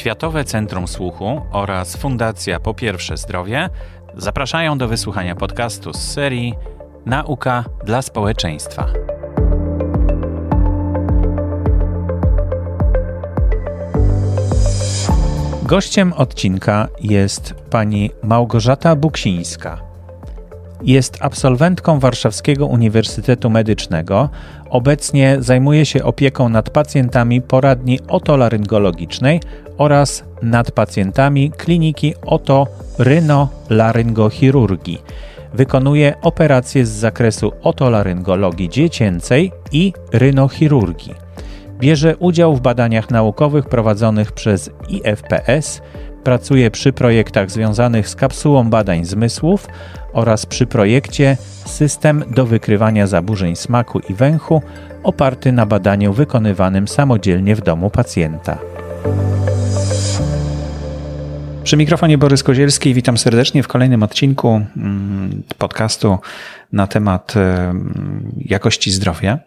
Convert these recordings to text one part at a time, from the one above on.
Światowe Centrum Słuchu oraz Fundacja Po Pierwsze Zdrowie zapraszają do wysłuchania podcastu z serii Nauka dla społeczeństwa. Gościem odcinka jest pani Małgorzata Buksińska. Jest absolwentką Warszawskiego Uniwersytetu Medycznego. Obecnie zajmuje się opieką nad pacjentami poradni otolaryngologicznej oraz nad pacjentami kliniki otorynolaryngochirurgii. Wykonuje operacje z zakresu otolaryngologii dziecięcej i rynochirurgii. Bierze udział w badaniach naukowych prowadzonych przez IFPS, pracuje przy projektach związanych z kapsułą badań zmysłów oraz przy projekcie System do wykrywania zaburzeń smaku i węchu oparty na badaniu wykonywanym samodzielnie w domu pacjenta. Przy mikrofonie Borys Kozielski, witam serdecznie w kolejnym odcinku mm, podcastu na temat jakości zdrowia.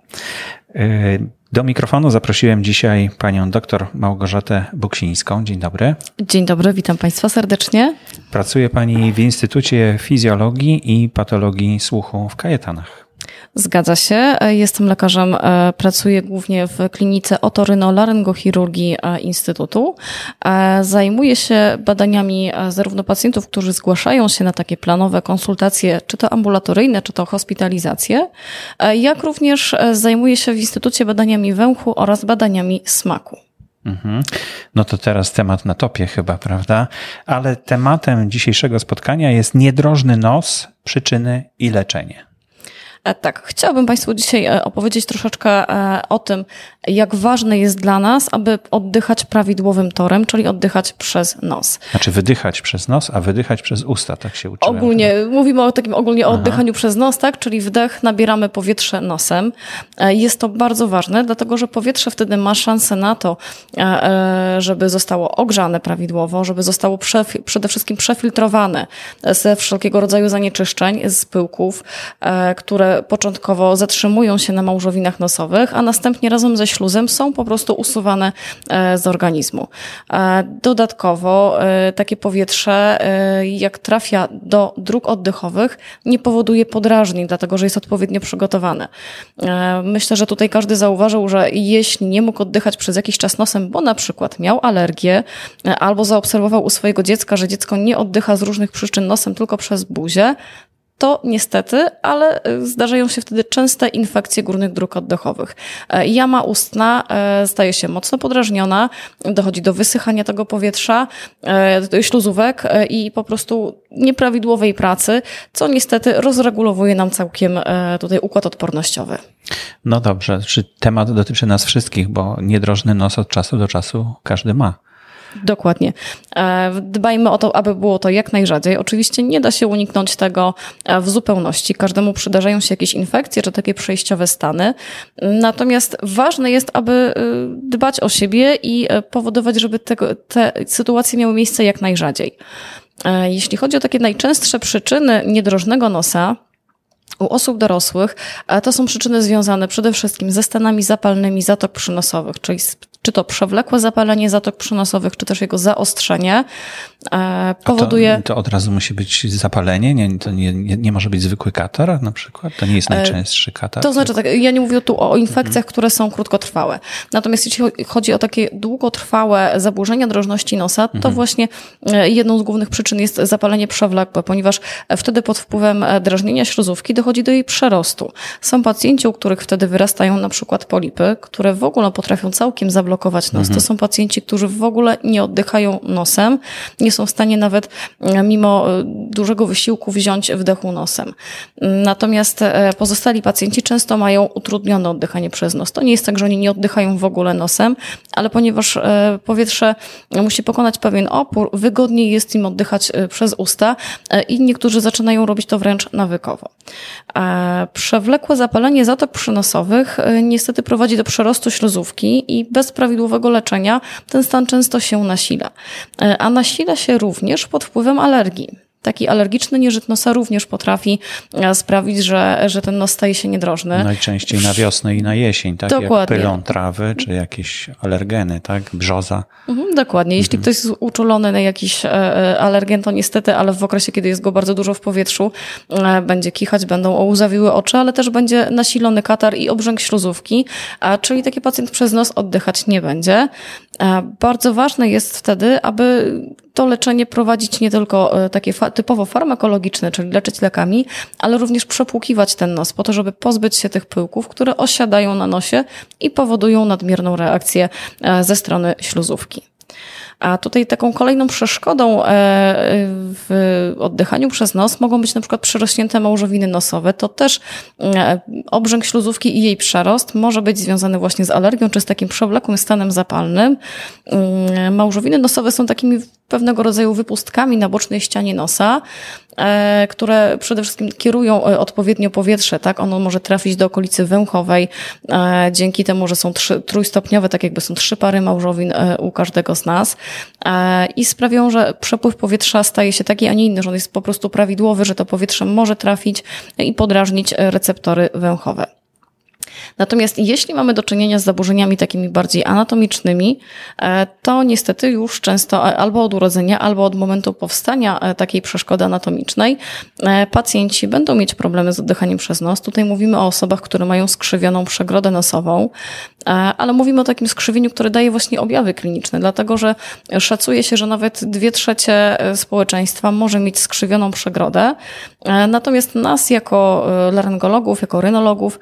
Do mikrofonu zaprosiłem dzisiaj panią dr Małgorzatę Buksińską. Dzień dobry. Dzień dobry, witam państwa serdecznie. Pracuje pani w Instytucie Fizjologii i Patologii Słuchu w Kajetanach. Zgadza się. Jestem lekarzem, e, pracuję głównie w klinice otorynolaryngochirurgii e, Instytutu. E, zajmuję się badaniami zarówno pacjentów, którzy zgłaszają się na takie planowe konsultacje, czy to ambulatoryjne, czy to hospitalizacje, jak również zajmuję się w Instytucie badaniami węchu oraz badaniami smaku. Mhm. No to teraz temat na topie chyba, prawda? Ale tematem dzisiejszego spotkania jest niedrożny nos, przyczyny i leczenie. E, tak, chciałabym Państwu dzisiaj e, opowiedzieć troszeczkę e, o tym, jak ważne jest dla nas, aby oddychać prawidłowym torem, czyli oddychać przez nos. Znaczy wydychać przez nos, a wydychać przez usta, tak się uczyłem. Ogólnie, chyba. mówimy o takim ogólnie o oddychaniu przez nos, tak? Czyli wdech, nabieramy powietrze nosem. Jest to bardzo ważne, dlatego że powietrze wtedy ma szansę na to, żeby zostało ogrzane prawidłowo, żeby zostało przede wszystkim przefiltrowane ze wszelkiego rodzaju zanieczyszczeń, z pyłków, które początkowo zatrzymują się na małżowinach nosowych, a następnie razem ze śluzem są po prostu usuwane e, z organizmu. E, dodatkowo e, takie powietrze, jak trafia do dróg oddechowych, nie powoduje podrażnień, dlatego że jest odpowiednio przygotowane. Myślę, że tutaj każdy zauważył, że jeśli nie mógł oddychać przez jakiś czas nosem, bo na przykład miał alergię, albo zaobserwował u swojego dziecka, że dziecko nie oddycha z różnych przyczyn nosem, tylko przez buzię, to niestety, ale y, zdarzają się wtedy częste infekcje górnych dróg oddechowych. E, jama ustna e, staje się mocno podrażniona, dochodzi do wysychania tego powietrza, e, śluzówek i po prostu nieprawidłowej pracy, co niestety rozregulowuje nam całkiem tutaj układ odpornościowy. No dobrze, czy temat dotyczy nas wszystkich, bo niedrożny nos od czasu do czasu każdy ma. Dokładnie. E, dbajmy o to, aby było to jak najrzadziej. Oczywiście nie da się uniknąć tego e, w zupełności. Każdemu przydarzają się jakieś infekcje czy takie przejściowe stany. Natomiast ważne jest, aby e, dbać o siebie i powodować, żeby tego, te sytuacje miały miejsce jak najrzadziej. Jeśli chodzi o takie najczęstsze przyczyny niedrożnego nosa, u osób dorosłych to są przyczyny związane przede wszystkim ze stanami zapalnymi zatok przynosowych, czyli czy to przewlekłe zapalenie zatok przynosowych, czy też jego zaostrzenie, e, powoduje. To, to, od razu musi być zapalenie? Nie, to nie, nie, nie, może być zwykły katar na przykład? To nie jest e, najczęstszy katar? To znaczy, tak, ja nie mówię tu o infekcjach, mhm. które są krótkotrwałe. Natomiast jeśli chodzi o takie długotrwałe zaburzenia drożności nosa, to mhm. właśnie e, jedną z głównych przyczyn jest zapalenie przewlekłe, ponieważ wtedy pod wpływem drażnienia śluzówki dochodzi do jej przerostu. Są pacjenci, u których wtedy wyrastają na przykład polipy, które w ogóle potrafią całkiem zablokować blokować nos. Mhm. To są pacjenci, którzy w ogóle nie oddychają nosem, nie są w stanie nawet e, mimo e, dużego wysiłku wziąć wdechu nosem. Natomiast e, pozostali pacjenci często mają utrudnione oddychanie przez nos. To nie jest tak, że oni nie oddychają w ogóle nosem, ale ponieważ powietrze musi pokonać pewien opór, wygodniej jest im oddychać przez usta i niektórzy zaczynają robić to wręcz nawykowo. Przewlekłe zapalenie zatok przynosowych niestety prowadzi do przerostu śluzówki i bez prawidłowego leczenia ten stan często się nasila. E, a nasila się również pod wpływem alergii. Taki alergiczny nieżyt nosa również potrafi e, sprawić, że, że ten nos staje się niedrożny. Najczęściej na wiosnę i na jesień, tak? Dokładnie. Jak pylą trawy, czy jakieś alergeny, tak? Brzoza. Mhm, dokładnie. Jeśli mhm. ktoś jest uczulony na jakiś e, e, alergen, to niestety, ale w okresie, kiedy jest go bardzo dużo w powietrzu, będzie kichać, będą łzawiły oczy, ale też będzie nasilony katar i obrzęk śluzówki, czyli taki pacjent przez nos oddychać nie będzie. Bardzo ważne jest wtedy, aby to leczenie prowadzić nie tylko e, takie typowo farmakologiczne, czyli leczyć lekami, ale również przepłukiwać ten nos po to, żeby pozbyć się tych pyłków, które osiadają na nosie i powodują nadmierną reakcję e, ze strony śluzówki. A tutaj taką kolejną przeszkodą e, w oddychaniu przez nos mogą być na przykład przyrośnięte małżowiny nosowe. To też e, obrzęk śluzówki i jej przerost może być związany właśnie z alergią czy z takim przewlekłym stanem zapalnym. Mm, małżowiny nosowe są takimi pewnego rodzaju wypustkami na bocznej ścianie nosa, e, które przede wszystkim kierują odpowiednio powietrze, tak? Ono może trafić do okolicy węchowej, dzięki temu, że są trzy, trójstopniowe, tak jakby są trzy pary małżowin u każdego z nas. E, i sprawią, że przepływ powietrza staje się taki, a nie inny, że on jest po prostu prawidłowy, że to powietrze może trafić i podrażnić receptory węchowe. Natomiast jeśli mamy do czynienia z zaburzeniami takimi bardziej anatomicznymi, e, to niestety już często albo od urodzenia, albo od momentu powstania e, takiej przeszkody anatomicznej pacjenci będą mieć problemy z oddychaniem przez nos. Tutaj mówimy o osobach, które mają skrzywioną przegrodę nosową, ale mówimy o takim skrzywieniu, które daje właśnie objawy kliniczne, dlatego że szacuje się, że nawet dwie trzecie e, społeczeństwa może mieć skrzywioną przegrodę. E, natomiast nas jako e, laryngologów, jako rynologów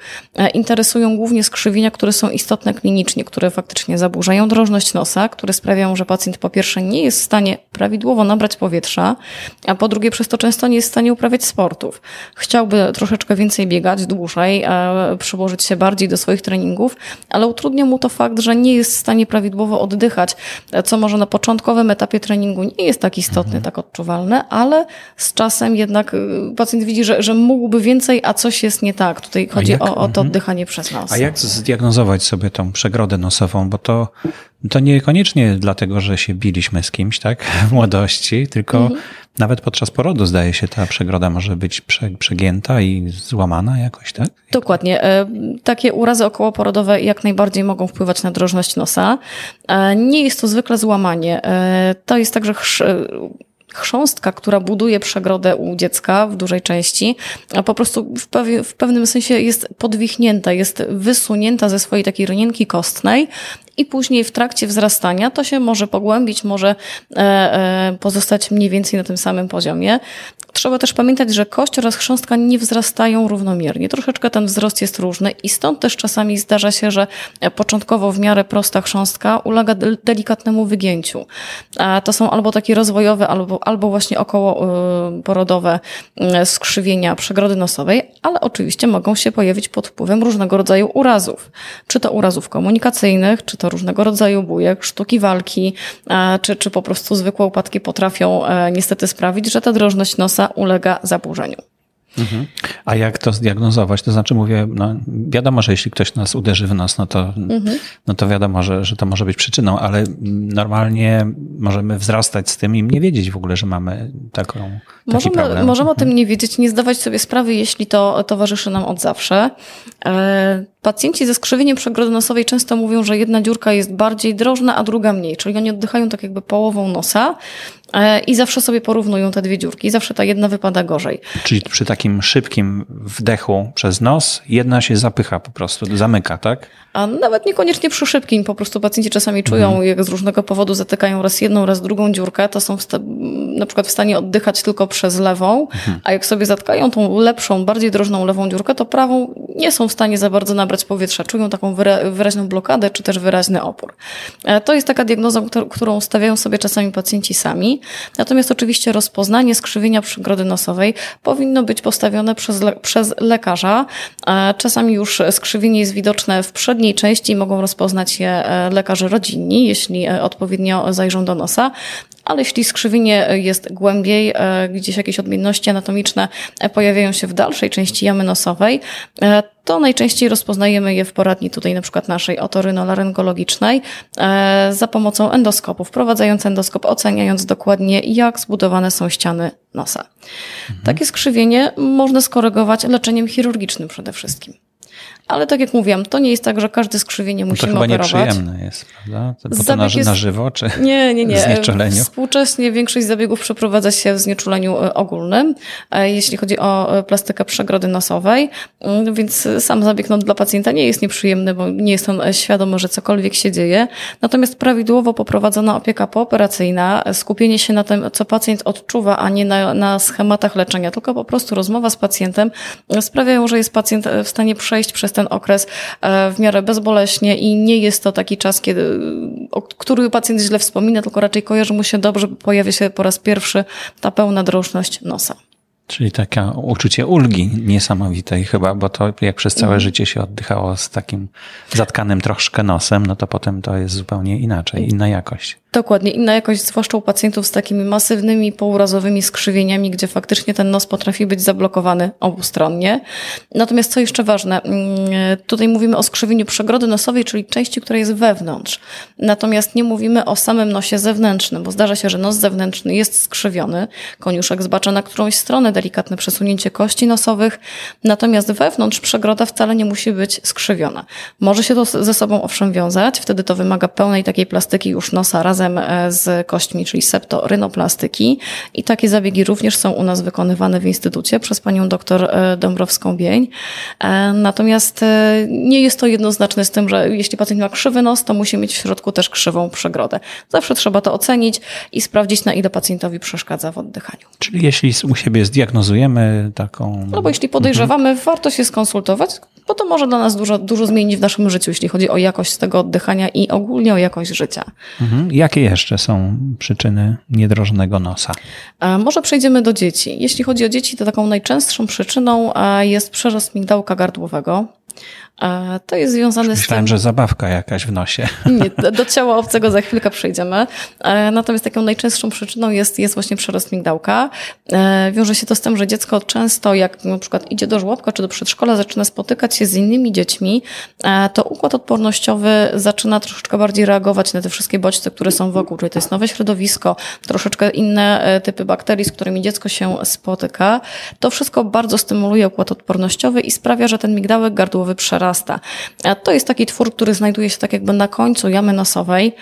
interesują głównie skrzywienia, które są istotne klinicznie, które faktycznie zaburzają drożność nosa, które sprawiają, że pacjent po pierwsze nie jest w stanie prawidłowo nabrać powietrza, a po drugie przez to często nie jest w stanie uprawiać sportów. Chciałby troszeczkę więcej biegać, dłużej, przyłożyć się bardziej do swoich treningów, ale utrudnia mu to fakt, że nie jest w stanie prawidłowo oddychać, co może na początkowym etapie treningu nie jest tak istotne, mhm. tak odczuwalne, ale z czasem jednak y, pacjent widzi, że, że mógłby więcej, a coś jest nie tak. Tutaj chodzi o, o to mhm. oddychanie przez nos. A jak zdiagnozować sobie tą przegrodę nosową? Bo to to niekoniecznie dlatego, że się biliśmy z kimś, tak, w młodości, tylko mhm. nawet podczas porodu, zdaje się, ta przegroda może być przegięta i złamana jakoś, tak? Dokładnie. E, takie urazy okołoporodowe jak najbardziej mogą wpływać na drożność nosa. E, nie jest to zwykle złamanie. E, to jest tak, że chrząstka, która buduje przegrodę u dziecka w dużej części, a po prostu w, pew w pewnym sensie jest podwichnięta, jest wysunięta ze swojej takiej rynienki kostnej i później w trakcie wzrastania to się może pogłębić, może e, e, pozostać mniej więcej na tym samym poziomie. Trzeba też pamiętać, że kość oraz chrząstka nie wzrastają równomiernie. Troszeczkę ten wzrost jest różny i stąd też czasami zdarza się, że początkowo w miarę prosta chrząstka ulega delikatnemu wygięciu. To są albo takie rozwojowe, albo, albo właśnie około y, porodowe y, skrzywienia przegrody nosowej, ale oczywiście mogą się pojawić pod wpływem różnego rodzaju urazów. Czy to urazów komunikacyjnych, czy to różnego rodzaju bujek, sztuki walki, czy, czy po prostu zwykłe upadki potrafią e, niestety sprawić, że ta drożność nosa ulega zaburzeniu. Mhm. A jak to zdiagnozować? To znaczy mówię, no wiadomo, że jeśli ktoś nas uderzy w nos, no to, mhm. no to wiadomo, że, że to może być przyczyną, ale normalnie możemy wzrastać z tym i nie wiedzieć w ogóle, że mamy taką, możemy. Możemy o tym mhm. nie wiedzieć, nie zdawać sobie sprawy, jeśli to towarzyszy nam od zawsze. E, pacjenci ze skrzywieniem przegrody nosowej często mówią, że jedna dziurka jest bardziej drożna, a druga mniej, czyli oni oddychają tak jakby połową nosa, E, i zawsze sobie porównują te dwie dziurki. Zawsze ta jedna wypada gorzej. Czyli przy takim szybkim wdechu przez nos jedna się zapycha po prostu, zamyka, tak? A nawet niekoniecznie przy szybkim, po prostu pacjenci czasami czują, mhm. jak z różnego powodu zatykają raz jedną, raz drugą dziurkę, to są na przykład w stanie oddychać tylko przez lewą, a jak sobie zatkają tą lepszą, bardziej drożną lewą dziurkę, to prawą nie są w stanie za bardzo nabrać powietrza. Czują taką wyraźną blokadę, czy też wyraźny opór. E, to jest taka diagnoza, którą stawiają sobie czasami pacjenci sami. Natomiast oczywiście rozpoznanie skrzywienia przygrody nosowej powinno być postawione przez, le przez lekarza. E, czasami już skrzywienie jest widoczne w przedniej części i mogą rozpoznać je e, lekarze rodzinni, jeśli odpowiednio zajrzą do nosa, ale jeśli skrzywienie jest głębiej, gdzieś jakieś odmienności anatomiczne pojawiają się w dalszej części jamy nosowej, to najczęściej rozpoznajemy je w poradni tutaj na przykład naszej otorynolaryngologicznej za pomocą endoskopu, wprowadzając endoskop, oceniając dokładnie jak zbudowane są ściany nosa. Mhm. Takie skrzywienie można skorygować leczeniem chirurgicznym przede wszystkim. Ale tak jak mówiłam, to nie jest tak, że każde skrzywienie musimy no to chyba operować. nieprzyjemne jest, prawda? Bo to na, jest... na żywo, czy nie, nie, nie. w znieczuleniu? Współcześnie większość zabiegów przeprowadza się w znieczuleniu e, ogólnym, e, jeśli chodzi o e, plastykę przegrody nosowej, mm, więc sam zabieg no, dla pacjenta nie jest nieprzyjemny, bo nie jest on świadomy, że cokolwiek się dzieje. Natomiast prawidłowo poprowadzona opieka pooperacyjna, skupienie się na tym, co pacjent odczuwa, a nie na, na schematach leczenia, tylko po prostu rozmowa z pacjentem sprawiają, że jest pacjent w stanie przejść przez ten ten okres e, w miarę bezboleśnie i nie jest to taki czas, kiedy, o który pacjent źle wspomina, tylko raczej kojarzy mu się dobrze, bo pojawia się po raz pierwszy ta pełna drożność nosa. Czyli takie uczucie ulgi niesamowitej chyba, bo to jak przez całe mm. życie się oddychało z takim zatkanym troszkę nosem, no to potem to jest zupełnie inaczej, inna jakość. Dokładnie, inna jakość, zwłaszcza u pacjentów z takimi masywnymi, półrazowymi skrzywieniami, gdzie faktycznie ten nos potrafi być zablokowany obustronnie. Natomiast co jeszcze ważne, mm, tutaj mówimy o skrzywieniu przegrody nosowej, czyli części, która jest wewnątrz. Natomiast nie mówimy o samym nosie zewnętrznym, bo zdarza się, że nos zewnętrzny jest skrzywiony, koniuszek zbacza na którąś stronę, delikatne przesunięcie kości nosowych, natomiast wewnątrz przegroda wcale nie musi być skrzywiona. Może się to ze sobą owszem wiązać, wtedy to wymaga pełnej takiej plastyki już nosa razem razem e, z kośćmi, czyli septorynoplastyki. I takie zabiegi również są u nas wykonywane w instytucie przez panią doktor e, Dąbrowską-Bień. E, natomiast nie jest to jednoznaczne z tym, że jeśli pacjent ma krzywy nos, to musi mieć w środku też krzywą przegrodę. Zawsze trzeba to ocenić i sprawdzić, na ile pacjentowi przeszkadza w oddychaniu. Czyli jeśli u siebie zdiagnozujemy taką... No bo jeśli podejrzewamy, mhm. warto się skonsultować, bo to może dla nas dużo, dużo zmienić w naszym życiu, jeśli chodzi o jakość tego oddychania i ogólnie o jakość życia. Mhm. Jakie jeszcze są przyczyny niedrożnego nosa? Może przejdziemy do dzieci. Jeśli chodzi o dzieci, to taką najczęstszą przyczyną jest przerost migdałka gardłowego. To jest związane Myślałem, z tym... Że zabawka jakaś w nosie. Nie, do ciała obcego za chwilkę przejdziemy. Natomiast taką najczęstszą przyczyną jest, jest właśnie przerost migdałka. Wiąże się to z tym, że dziecko często, jak na przykład idzie do żłobka czy do przedszkola, zaczyna spotykać się z innymi dziećmi, to układ odpornościowy zaczyna troszeczkę bardziej reagować na te wszystkie bodźce, które są wokół, czyli to jest nowe środowisko, troszeczkę inne e, typy bakterii, z którymi dziecko się spotyka. To wszystko bardzo stymuluje układ odpornościowy i sprawia, że ten migdałek gardłowy przerasta To jest taki twór, który znajduje się tak jakby na końcu jamy nosowej.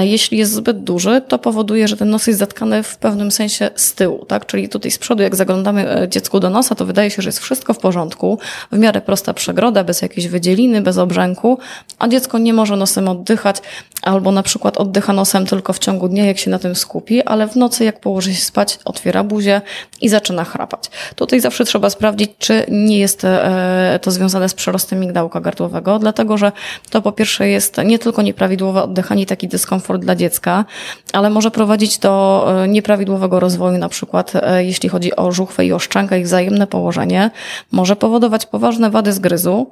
Jeśli jest zbyt duży, to powoduje, że ten nos jest zatkany w pewnym sensie z tyłu, tak? Czyli tutaj z przodu, jak zaglądamy e, dziecku do nosa, to wydaje się, że jest wszystko w porządku, w miarę prosta przegroda, bez jakiejś wydzieliny, bez obrzęku, a dziecko nie może nosem oddychać, albo na przykład oddycha nosem tylko w ciągu dnia, jak się na tym skupi, ale w nocy, jak położy się spać, otwiera buzię i zaczyna chrapać. Tutaj zawsze trzeba sprawdzić, czy nie jest e, to związane z przerostem migdałka gardłowego, dlatego że to po pierwsze jest nie tylko nieprawidłowe oddychanie i taki dyskomfort dla dziecka, ale może prowadzić do e, nieprawidłowego rozwoju, na przykład e, jeśli chodzi o żuchwę i o szczękę, ich wzajemne położenie, może powodować poważne wady zgryzu,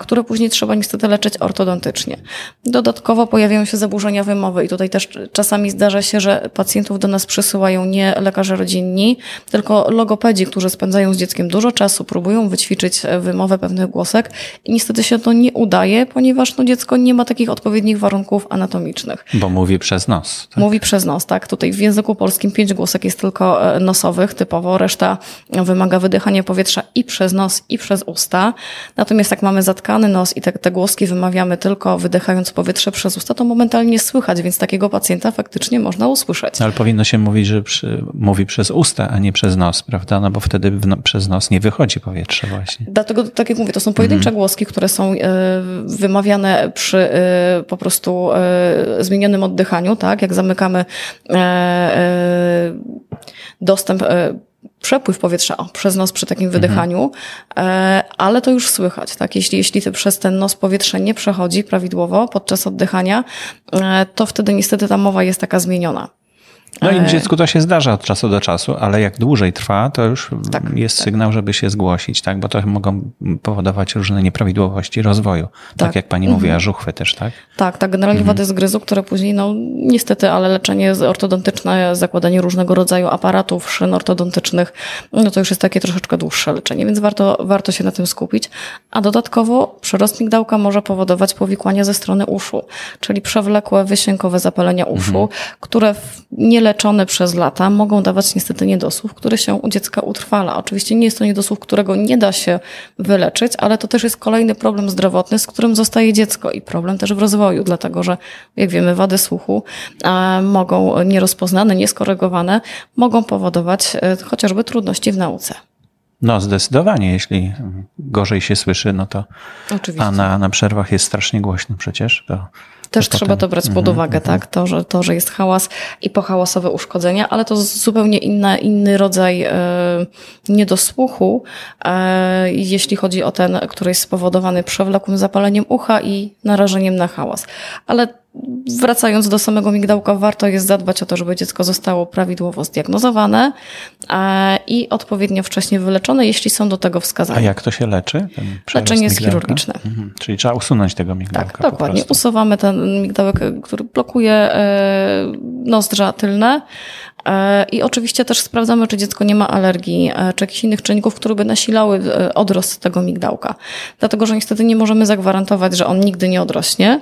które później trzeba niestety leczyć ortodontycznie. Dodatkowo pojawiają się zaburzenia wymowy i tutaj też czasami zdarza się, że pacjentów do nas przysyłają nie lekarze rodzinni, tylko logopedzi, którzy spędzają z dzieckiem dużo czasu, próbują wyćwiczyć e, wymowę pewnych głosek i niestety się to nie udaje, ponieważ no, dziecko nie ma takich odpowiednich warunków anatomicznych. Bo mówi przez nos. Tak? Mówi przez nos, tak. Tutaj w języku polskim pięć głosek jest tylko e, nosowych typowo, reszta wymaga wydychania powietrza i przez nos, i przez usta. Natomiast jak mamy zatkany nos i te, te głoski wymawiamy tylko wydychając powietrze przez usta, to momentalnie słychać, więc takiego pacjenta faktycznie można usłyszeć. Ale powinno się mówić, że przy, mówi przez usta, a nie przez nos, prawda? No bo wtedy no, przez nos nie wychodzi powietrze właśnie. Dlatego, tak jak mówię, to są pojedyncze mhm. głoski, które są e, wymawiane przy e, po prostu e, zmienionym oddychaniu, tak? Jak zamykamy dostęp przepływ powietrza o, przez nos przy takim wydychaniu, mhm. ale to już słychać, tak? Jeśli, jeśli ty przez ten nos powietrze nie przechodzi prawidłowo podczas oddychania, to wtedy niestety ta mowa jest taka zmieniona. No i dziecku to się zdarza od czasu do czasu, ale jak dłużej trwa, to już tak, jest tak. sygnał, żeby się zgłosić, tak? Bo to mogą powodować różne nieprawidłowości rozwoju. Tak, tak jak pani mhm. mówiła, żuchwy też, tak? Tak, tak. Generalnie mhm. wady zgryzu, które później, no niestety, ale leczenie ortodontyczne, zakładanie różnego rodzaju aparatów, szyn ortodontycznych, no to już jest takie troszeczkę dłuższe leczenie, więc warto, warto się na tym skupić. A dodatkowo przyrost migdałka może powodować powikłania ze strony uszu, czyli przewlekłe, wysiękowe zapalenia uszu, mhm. które nieleczone przez lata mogą dawać niestety niedosłów, który się u dziecka utrwala. Oczywiście nie jest to niedosłów, którego nie da się wyleczyć, ale to też jest kolejny problem zdrowotny, z którym zostaje dziecko i problem też w rozwoju, dlatego że, jak wiemy, wady słuchu mogą nierozpoznane, nieskorygowane, mogą powodować e, chociażby trudności w nauce. No, zdecydowanie. Jeśli gorzej się słyszy, no to. Oczywiście. A na, na przerwach jest strasznie głośno przecież. To, Też trzeba to brać pod mhm, uwagę, mm -hmm. tak? To że, to, że jest hałas i pohałasowe uszkodzenia, ale to zupełnie inna, inny rodzaj e, niedosłuchu, e, jeśli chodzi o ten, który jest spowodowany przewlekłym zapaleniem ucha i narażeniem na hałas. Ale wracając do samego migdałka, warto jest zadbać o to, żeby dziecko zostało prawidłowo zdiagnozowane e, i odpowiednio wcześnie wyleczone, jeśli są do tego wskazania. A jak to się leczy? Leczenie jest chirurgiczne. Mhm. Czyli trzeba usunąć tego migdałka. Tak, dokładnie. Usuwamy ten migdałek, który blokuje e, nozdrza tylne, I oczywiście też sprawdzamy, czy dziecko nie ma alergii, e, czy jakichś innych czynników, które by nasilały e, odrost tego migdałka. Dlatego, że niestety nie możemy zagwarantować, że on nigdy nie odrośnie.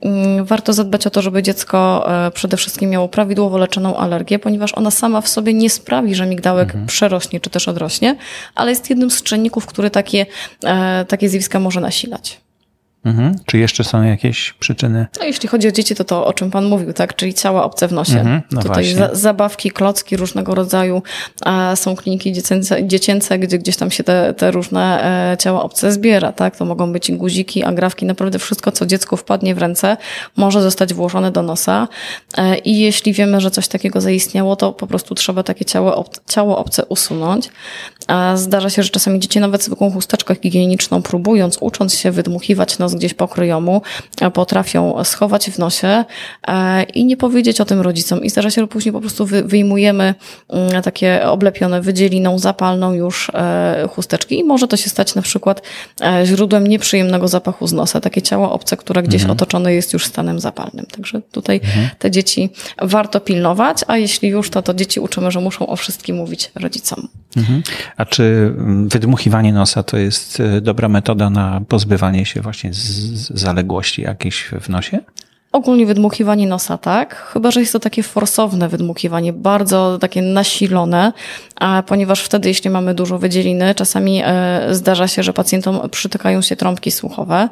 Mm, warto zadbać o to, żeby dziecko przede wszystkim miało prawidłowo leczoną alergię, ponieważ ona sama w sobie nie sprawi, że migdałek mhm. przerośnie czy też odrośnie, ale jest jednym z czynników, który takie, takie zjawiska może nasilać. Mhm. Czy jeszcze są jakieś przyczyny? No, jeśli chodzi o dzieci, to to, o czym Pan mówił, tak? Czyli ciała obce w nosie. Mhm. No Tutaj za, zabawki, klocki różnego rodzaju. Są kliniki dziecięce, dziecięce, gdzie gdzieś tam się te, te różne e, ciała obce zbiera, tak? To mogą być guziki, agrafki, naprawdę wszystko, co dziecku wpadnie w ręce, może zostać włożone do nosa. E, I jeśli wiemy, że coś takiego zaistniało, to po prostu trzeba takie ciało, ob, ciało obce usunąć. Zdarza się, że czasami dzieci nawet zwykłą chusteczkę higieniczną próbując, ucząc się wydmuchiwać nos gdzieś po kryjomu, potrafią schować w nosie e, i nie powiedzieć o tym rodzicom. I zdarza się, że później po prostu wyjmujemy mm, takie oblepione wydzieliną, zapalną już e, chusteczki i może to się stać na przykład e, źródłem nieprzyjemnego zapachu z nosa. Takie ciało obce, które gdzieś mhm. otoczone jest już stanem zapalnym. Także tutaj mhm. te dzieci warto pilnować, a jeśli już, to to dzieci uczymy, że muszą o wszystkim mówić rodzicom. Mhm. A czy mm, wydmuchiwanie nosa to jest dobra metoda na pozbywanie się właśnie z zaległości jakieś w nosie? Ogólnie wydmuchiwanie nosa, tak. Chyba, że jest to takie forsowne wydmuchiwanie, bardzo takie nasilone, a ponieważ wtedy, jeśli mamy dużo wydzieliny, czasami e, zdarza się, że pacjentom przytykają się trąbki słuchowe.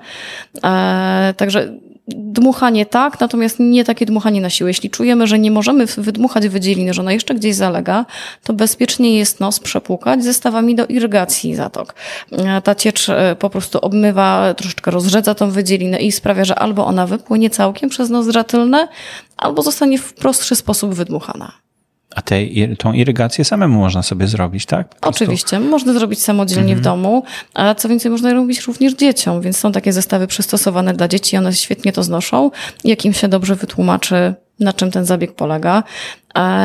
E, także dmuchanie tak, natomiast nie takie dmuchanie na siłę. Jeśli czujemy, że nie możemy wydmuchać wydzieliny, że ona jeszcze gdzieś zalega, to bezpiecznie jest nos przepłukać zestawami do irygacji zatok. E, ta ciecz e, po prostu obmywa, troszeczkę rozrzedza tą wydzielinę i sprawia, że albo ona wypłynie całkiem przez nozdrza tylne, albo zostanie w prostszy sposób wydmuchana. A te, tą irygację samemu można sobie zrobić, tak? Oczywiście, można zrobić samodzielnie mhm. w domu, a co więcej, można robić również dzieciom, więc są takie zestawy przystosowane dla dzieci, one świetnie to znoszą. Jak im się dobrze wytłumaczy, na czym ten zabieg polega.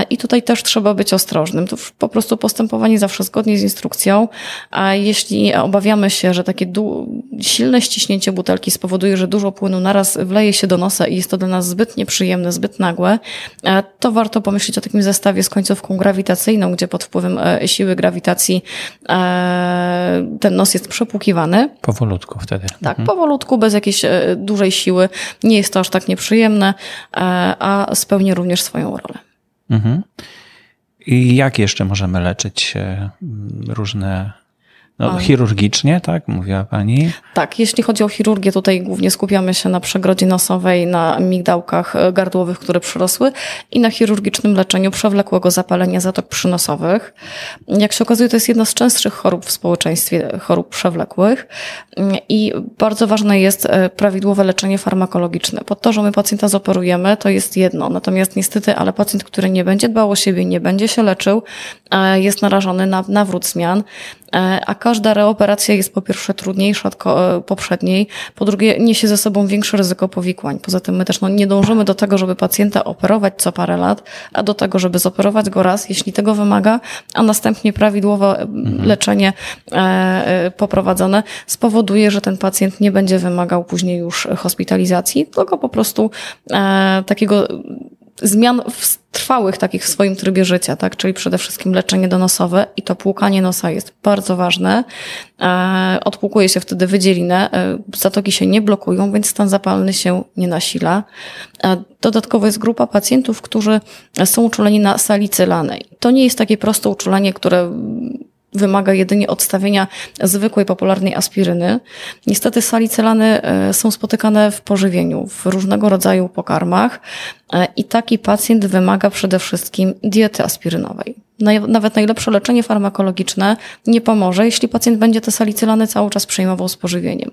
I tutaj też trzeba być ostrożnym. To po prostu postępowanie zawsze zgodnie z instrukcją. A jeśli obawiamy się, że takie silne ściśnięcie butelki spowoduje, że dużo płynu naraz wleje się do nosa i jest to dla nas zbyt nieprzyjemne, zbyt nagłe, to warto pomyśleć o takim zestawie z końcówką grawitacyjną, gdzie pod wpływem e, siły grawitacji e, ten nos jest przepłukiwany. Powolutku wtedy. Tak, mhm. powolutku, bez jakiejś e, dużej siły. Nie jest to aż tak nieprzyjemne, a spełni również swoją rolę. Mhm. I jak jeszcze możemy leczyć różne no, chirurgicznie, tak? Mówiła Pani? Tak, jeśli chodzi o chirurgię, tutaj głównie skupiamy się na przegrodzie nosowej, na migdałkach e, gardłowych, które przyrosły i na chirurgicznym leczeniu przewlekłego zapalenia zatok przynosowych. Jak się okazuje, to jest jedna z częstszych chorób w społeczeństwie, chorób przewlekłych i bardzo ważne jest e, prawidłowe leczenie farmakologiczne. Po to, że my pacjenta zoperujemy, to jest jedno. Natomiast niestety, ale pacjent, który nie będzie dbał o siebie, nie będzie się leczył, jest narażony na nawrót zmian a każda reoperacja jest po pierwsze trudniejsza od poprzedniej, po drugie niesie ze sobą większe ryzyko powikłań. Poza tym my też no, nie dążymy do tego, żeby pacjenta operować co parę lat, a do tego, żeby zoperować go raz, jeśli tego wymaga, a następnie prawidłowe mhm. leczenie poprowadzone spowoduje, że ten pacjent nie będzie wymagał później już hospitalizacji, tylko po prostu takiego zmian trwałych takich w swoim trybie życia, tak? Czyli przede wszystkim leczenie donosowe i to płukanie nosa jest bardzo ważne. E, odpłukuje się wtedy wydzielinę, e, zatoki się nie blokują, więc stan zapalny się nie nasila. E, dodatkowo jest grupa pacjentów, którzy są uczuleni na salicylanej. To nie jest takie proste uczulenie, które wymaga jedynie odstawienia zwykłej, popularnej aspiryny. Niestety salicylany e, są spotykane w pożywieniu, w różnego rodzaju pokarmach i taki pacjent wymaga przede wszystkim diety aspirynowej nawet najlepsze leczenie farmakologiczne nie pomoże, jeśli pacjent będzie te salicylany cały czas przyjmował z pożywieniem.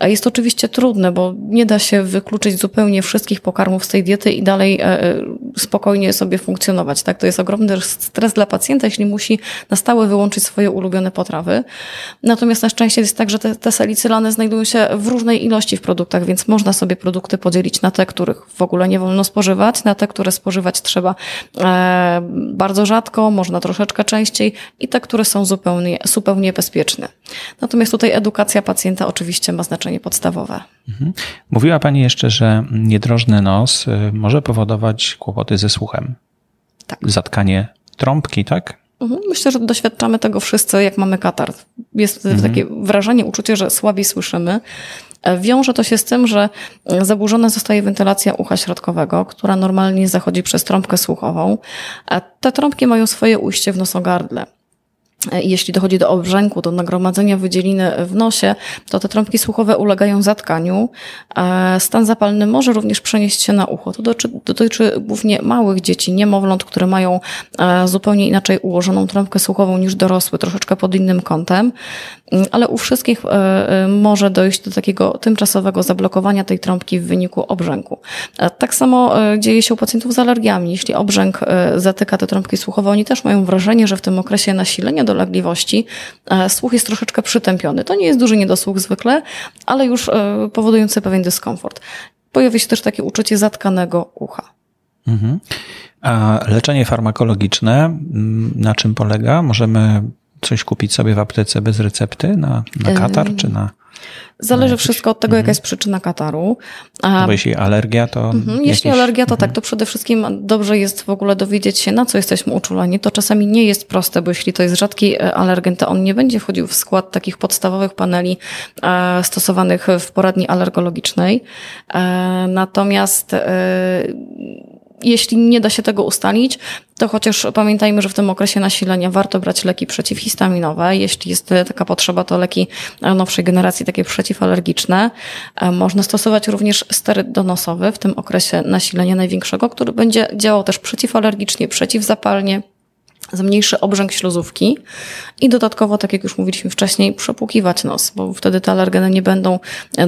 Jest to oczywiście trudne, bo nie da się wykluczyć zupełnie wszystkich pokarmów z tej diety i dalej e, e, spokojnie sobie funkcjonować. Tak? To jest ogromny stres dla pacjenta, jeśli musi na stałe wyłączyć swoje ulubione potrawy. Natomiast na szczęście jest tak, że te, te salicylany znajdują się w różnej ilości w produktach, więc można sobie produkty podzielić na te, których w ogóle nie wolno spożywać, na te, które spożywać trzeba e, bardzo rzadko, można troszeczkę częściej i te, które są zupełnie, zupełnie bezpieczne. Natomiast tutaj edukacja pacjenta oczywiście ma znaczenie podstawowe. Mhm. Mówiła Pani jeszcze, że niedrożny nos y, może powodować kłopoty ze słuchem. Tak. Zatkanie trąbki, tak? Mhm. Myślę, że doświadczamy tego wszyscy, jak mamy katar. Jest mhm. takie wrażenie, uczucie, że słabiej słyszymy. E, wiąże to się z tym, że e, zaburzona zostaje wentylacja ucha środkowego, która normalnie zachodzi przez trąbkę słuchową. Te trąbki mają swoje ujście w nosogardle. E, jeśli dochodzi do obrzęku, do nagromadzenia wydzieliny w nosie, to te trąbki słuchowe ulegają zatkaniu. Stan zapalny może również przenieść się na ucho. To dotyczy, dotyczy głównie małych dzieci, niemowląt, które mają zupełnie inaczej ułożoną trąbkę słuchową niż dorosły, troszeczkę pod innym kątem. Ale u wszystkich e, e, może dojść do takiego tymczasowego zablokowania tej trąbki w wyniku obrzęku. E, tak samo dzieje się u pacjentów z alergiami. Jeśli obrzęk zatyka te trąbki słuchowe, oni też mają wrażenie, że w tym okresie nasilenia dolegliwości słuch jest troszeczkę przytępiony. To nie jest duży niedosłuch zwykle, ale już powodujący pewien dyskomfort. Pojawia się też takie uczucie zatkanego ucha. Mhm. A leczenie farmakologiczne mm, na czym polega? Możemy coś kupić sobie w aptece bez recepty na, na katar, czy na. Zależy wszystko od tego, jaka mhm. jest przyczyna kataru. A, jeśli alergia, to. Mhm, jeśli alergia, to mhm. tak, to przede wszystkim dobrze jest w ogóle dowiedzieć się, na co jesteśmy uczuleni. To czasami nie jest proste, bo jeśli to jest rzadki e, alergen, to on nie będzie wchodził w skład takich podstawowych paneli e, stosowanych w poradni alergologicznej. E, natomiast jeśli nie da się tego ustalić, to chociaż pamiętajmy, że w tym okresie nasilenia warto brać leki przeciwhistaminowe. Jeśli jest taka potrzeba, to leki nowszej generacji, takie przeciwalergiczne. E, można stosować również steryd donosowy w tym okresie nasilenia największego, który będzie działał też przeciwalergicznie, przeciwzapalnie, zmniejszy obrzęk śluzówki i dodatkowo, tak jak już mówiliśmy wcześniej, przepłukiwać nos, bo wtedy te alergeny nie będą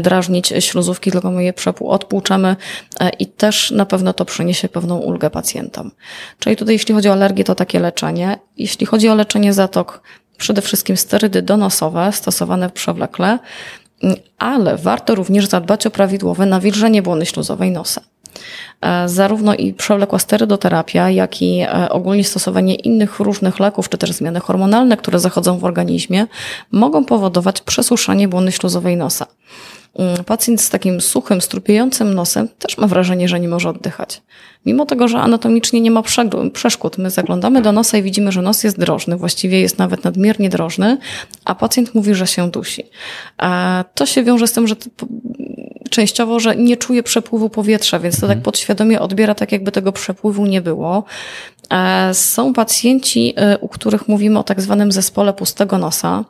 drażnić śluzówki, tylko my je odpłuczemy e, i też na pewno to przyniesie pewną ulgę pacjentom. Czyli tutaj jeśli chodzi o alergię, to takie leczenie. Jeśli chodzi o leczenie zatok, przede wszystkim sterydy donosowe stosowane przewlekle, ale warto również zadbać o prawidłowe nawilżenie błony śluzowej nosa. E, zarówno i przewlekła sterydoterapia, jak i e, ogólnie stosowanie innych różnych leków, czy też zmiany hormonalne, które zachodzą w organizmie, mogą powodować przesuszenie błony śluzowej nosa. Mm, pacjent z takim suchym, strupiejącym nosem też ma wrażenie, że nie może oddychać. Mimo tego, że anatomicznie nie ma przeszkód, my zaglądamy do nosa i widzimy, że nos jest drożny, właściwie jest nawet nadmiernie drożny, a pacjent mówi, że się dusi. To się wiąże z tym, że częściowo, że nie czuje przepływu powietrza, więc to tak mhm. podświadomie odbiera tak, jakby tego przepływu nie było. E, są pacjenci, e, u których mówimy o tak zwanym zespole pustego nosa.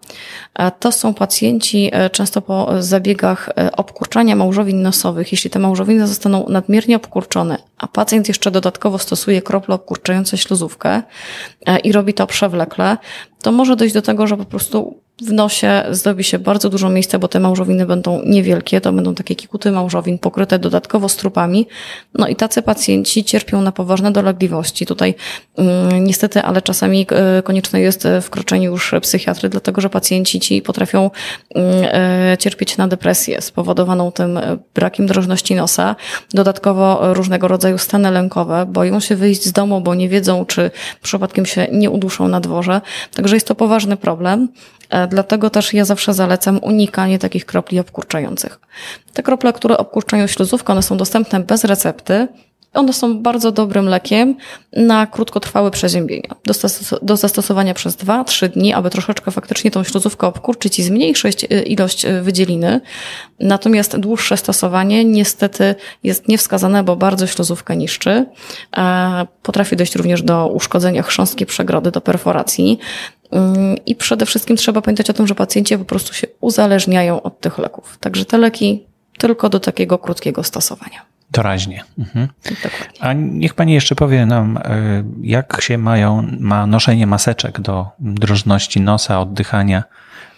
E, to są pacjenci często po zabiegach obkurczania małżowin nosowych. Jeśli te małżowiny zostaną nadmiernie obkurczone, a pacjent jeszcze dodatkowo stosuje krople obkurczające śluzówkę i robi to przewlekle, to może dojść do tego, że po prostu w nosie zrobi się bardzo dużo miejsca, bo te małżowiny będą niewielkie, to będą takie kikuty małżowin pokryte dodatkowo strupami. No i tacy pacjenci cierpią na poważne dolegliwości. Tutaj yy, niestety, ale czasami yy, konieczne jest e, wkroczenie już psychiatry, dlatego że pacjenci ci potrafią yy, cierpieć na depresję spowodowaną tym brakiem drożności nosa. Dodatkowo różnego rodzaju stany lękowe, boją się wyjść z domu, bo nie wiedzą, czy przypadkiem się nie uduszą na dworze. Także jest to poważny problem. E, dlatego też ja zawsze zalecam unikanie takich kropli obkurczających. Te krople, które obkurczają śluzówkę, one są dostępne bez recepty. One są bardzo dobrym lekiem na krótkotrwałe przeziębienia. Do, do zastosowania przez 2-3 dni, aby troszeczkę faktycznie tą śluzówkę obkurczyć i zmniejszyć e, ilość e, wydzieliny. Natomiast dłuższe stosowanie niestety jest niewskazane, bo bardzo śluzówkę niszczy. Potrafi dojść również do uszkodzenia chrząstki przegrody, do perforacji. I przede wszystkim trzeba pamiętać o tym, że pacjenci po prostu się uzależniają od tych leków. Także te leki tylko do takiego krótkiego stosowania. Doraźnie. Mhm. A niech Pani jeszcze powie nam, e, jak się mają, ma noszenie maseczek do drożności nosa, oddychania.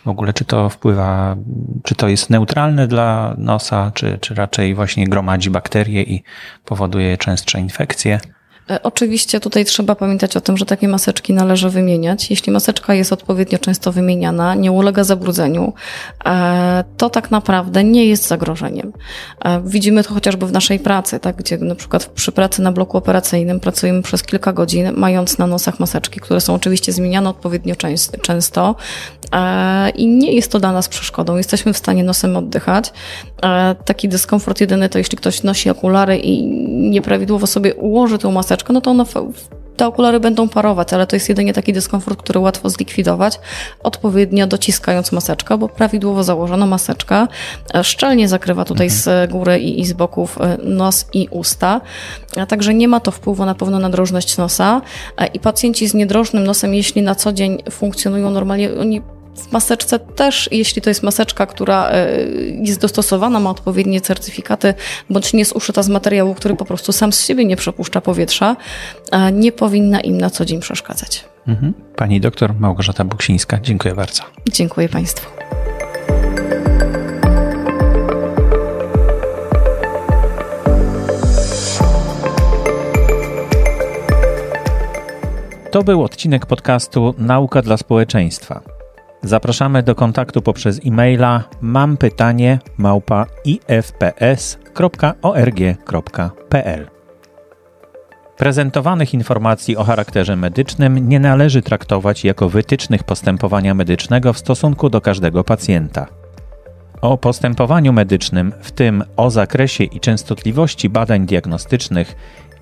W ogóle, czy to wpływa, czy to jest neutralne dla nosa, czy, czy raczej właśnie gromadzi bakterie i powoduje częstsze infekcje? E, oczywiście tutaj trzeba pamiętać o tym, że takie maseczki należy wymieniać. Jeśli maseczka jest odpowiednio często wymieniana, nie ulega zabrudzeniu, e, to tak naprawdę nie jest zagrożeniem. E, widzimy to chociażby w naszej pracy, tak, gdzie na przykład przy pracy na bloku operacyjnym pracujemy przez kilka godzin, mając na nosach maseczki, które są oczywiście zmieniane odpowiednio często i nie jest to dla nas przeszkodą. Jesteśmy w stanie nosem oddychać. Taki dyskomfort jedyny to jeśli ktoś nosi okulary i nieprawidłowo sobie ułoży tą maseczkę, no to one, te okulary będą parować, ale to jest jedynie taki dyskomfort, który łatwo zlikwidować, odpowiednio dociskając maseczkę, bo prawidłowo założona maseczka e, szczelnie zakrywa tutaj mhm. z góry i, i z boków e, nos i usta, a także nie ma to wpływu na pewno na drożność nosa e, i pacjenci z niedrożnym nosem, jeśli na co dzień funkcjonują normalnie, oni w maseczce też, jeśli to jest maseczka, która e, jest dostosowana, ma odpowiednie certyfikaty, bądź nie jest uszyta z materiału, który po prostu sam z siebie nie przepuszcza powietrza, nie powinna im na co dzień przeszkadzać. Mhm. Pani doktor Małgorzata Buksińska, dziękuję bardzo. Dziękuję Państwu. To był odcinek podcastu Nauka dla społeczeństwa. Zapraszamy do kontaktu poprzez e-maila mam pytanie ifps.org.pl. Prezentowanych informacji o charakterze medycznym nie należy traktować jako wytycznych postępowania medycznego w stosunku do każdego pacjenta. O postępowaniu medycznym, w tym o zakresie i częstotliwości badań diagnostycznych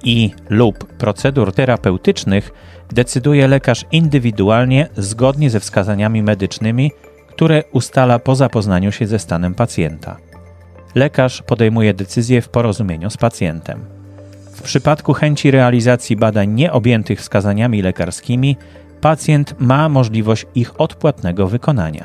i lub procedur terapeutycznych decyduje lekarz indywidualnie zgodnie ze wskazaniami medycznymi, które ustala po zapoznaniu się ze stanem pacjenta. Lekarz podejmuje decyzję w porozumieniu z pacjentem. W przypadku chęci realizacji badań nieobjętych wskazaniami lekarskimi, pacjent ma możliwość ich odpłatnego wykonania.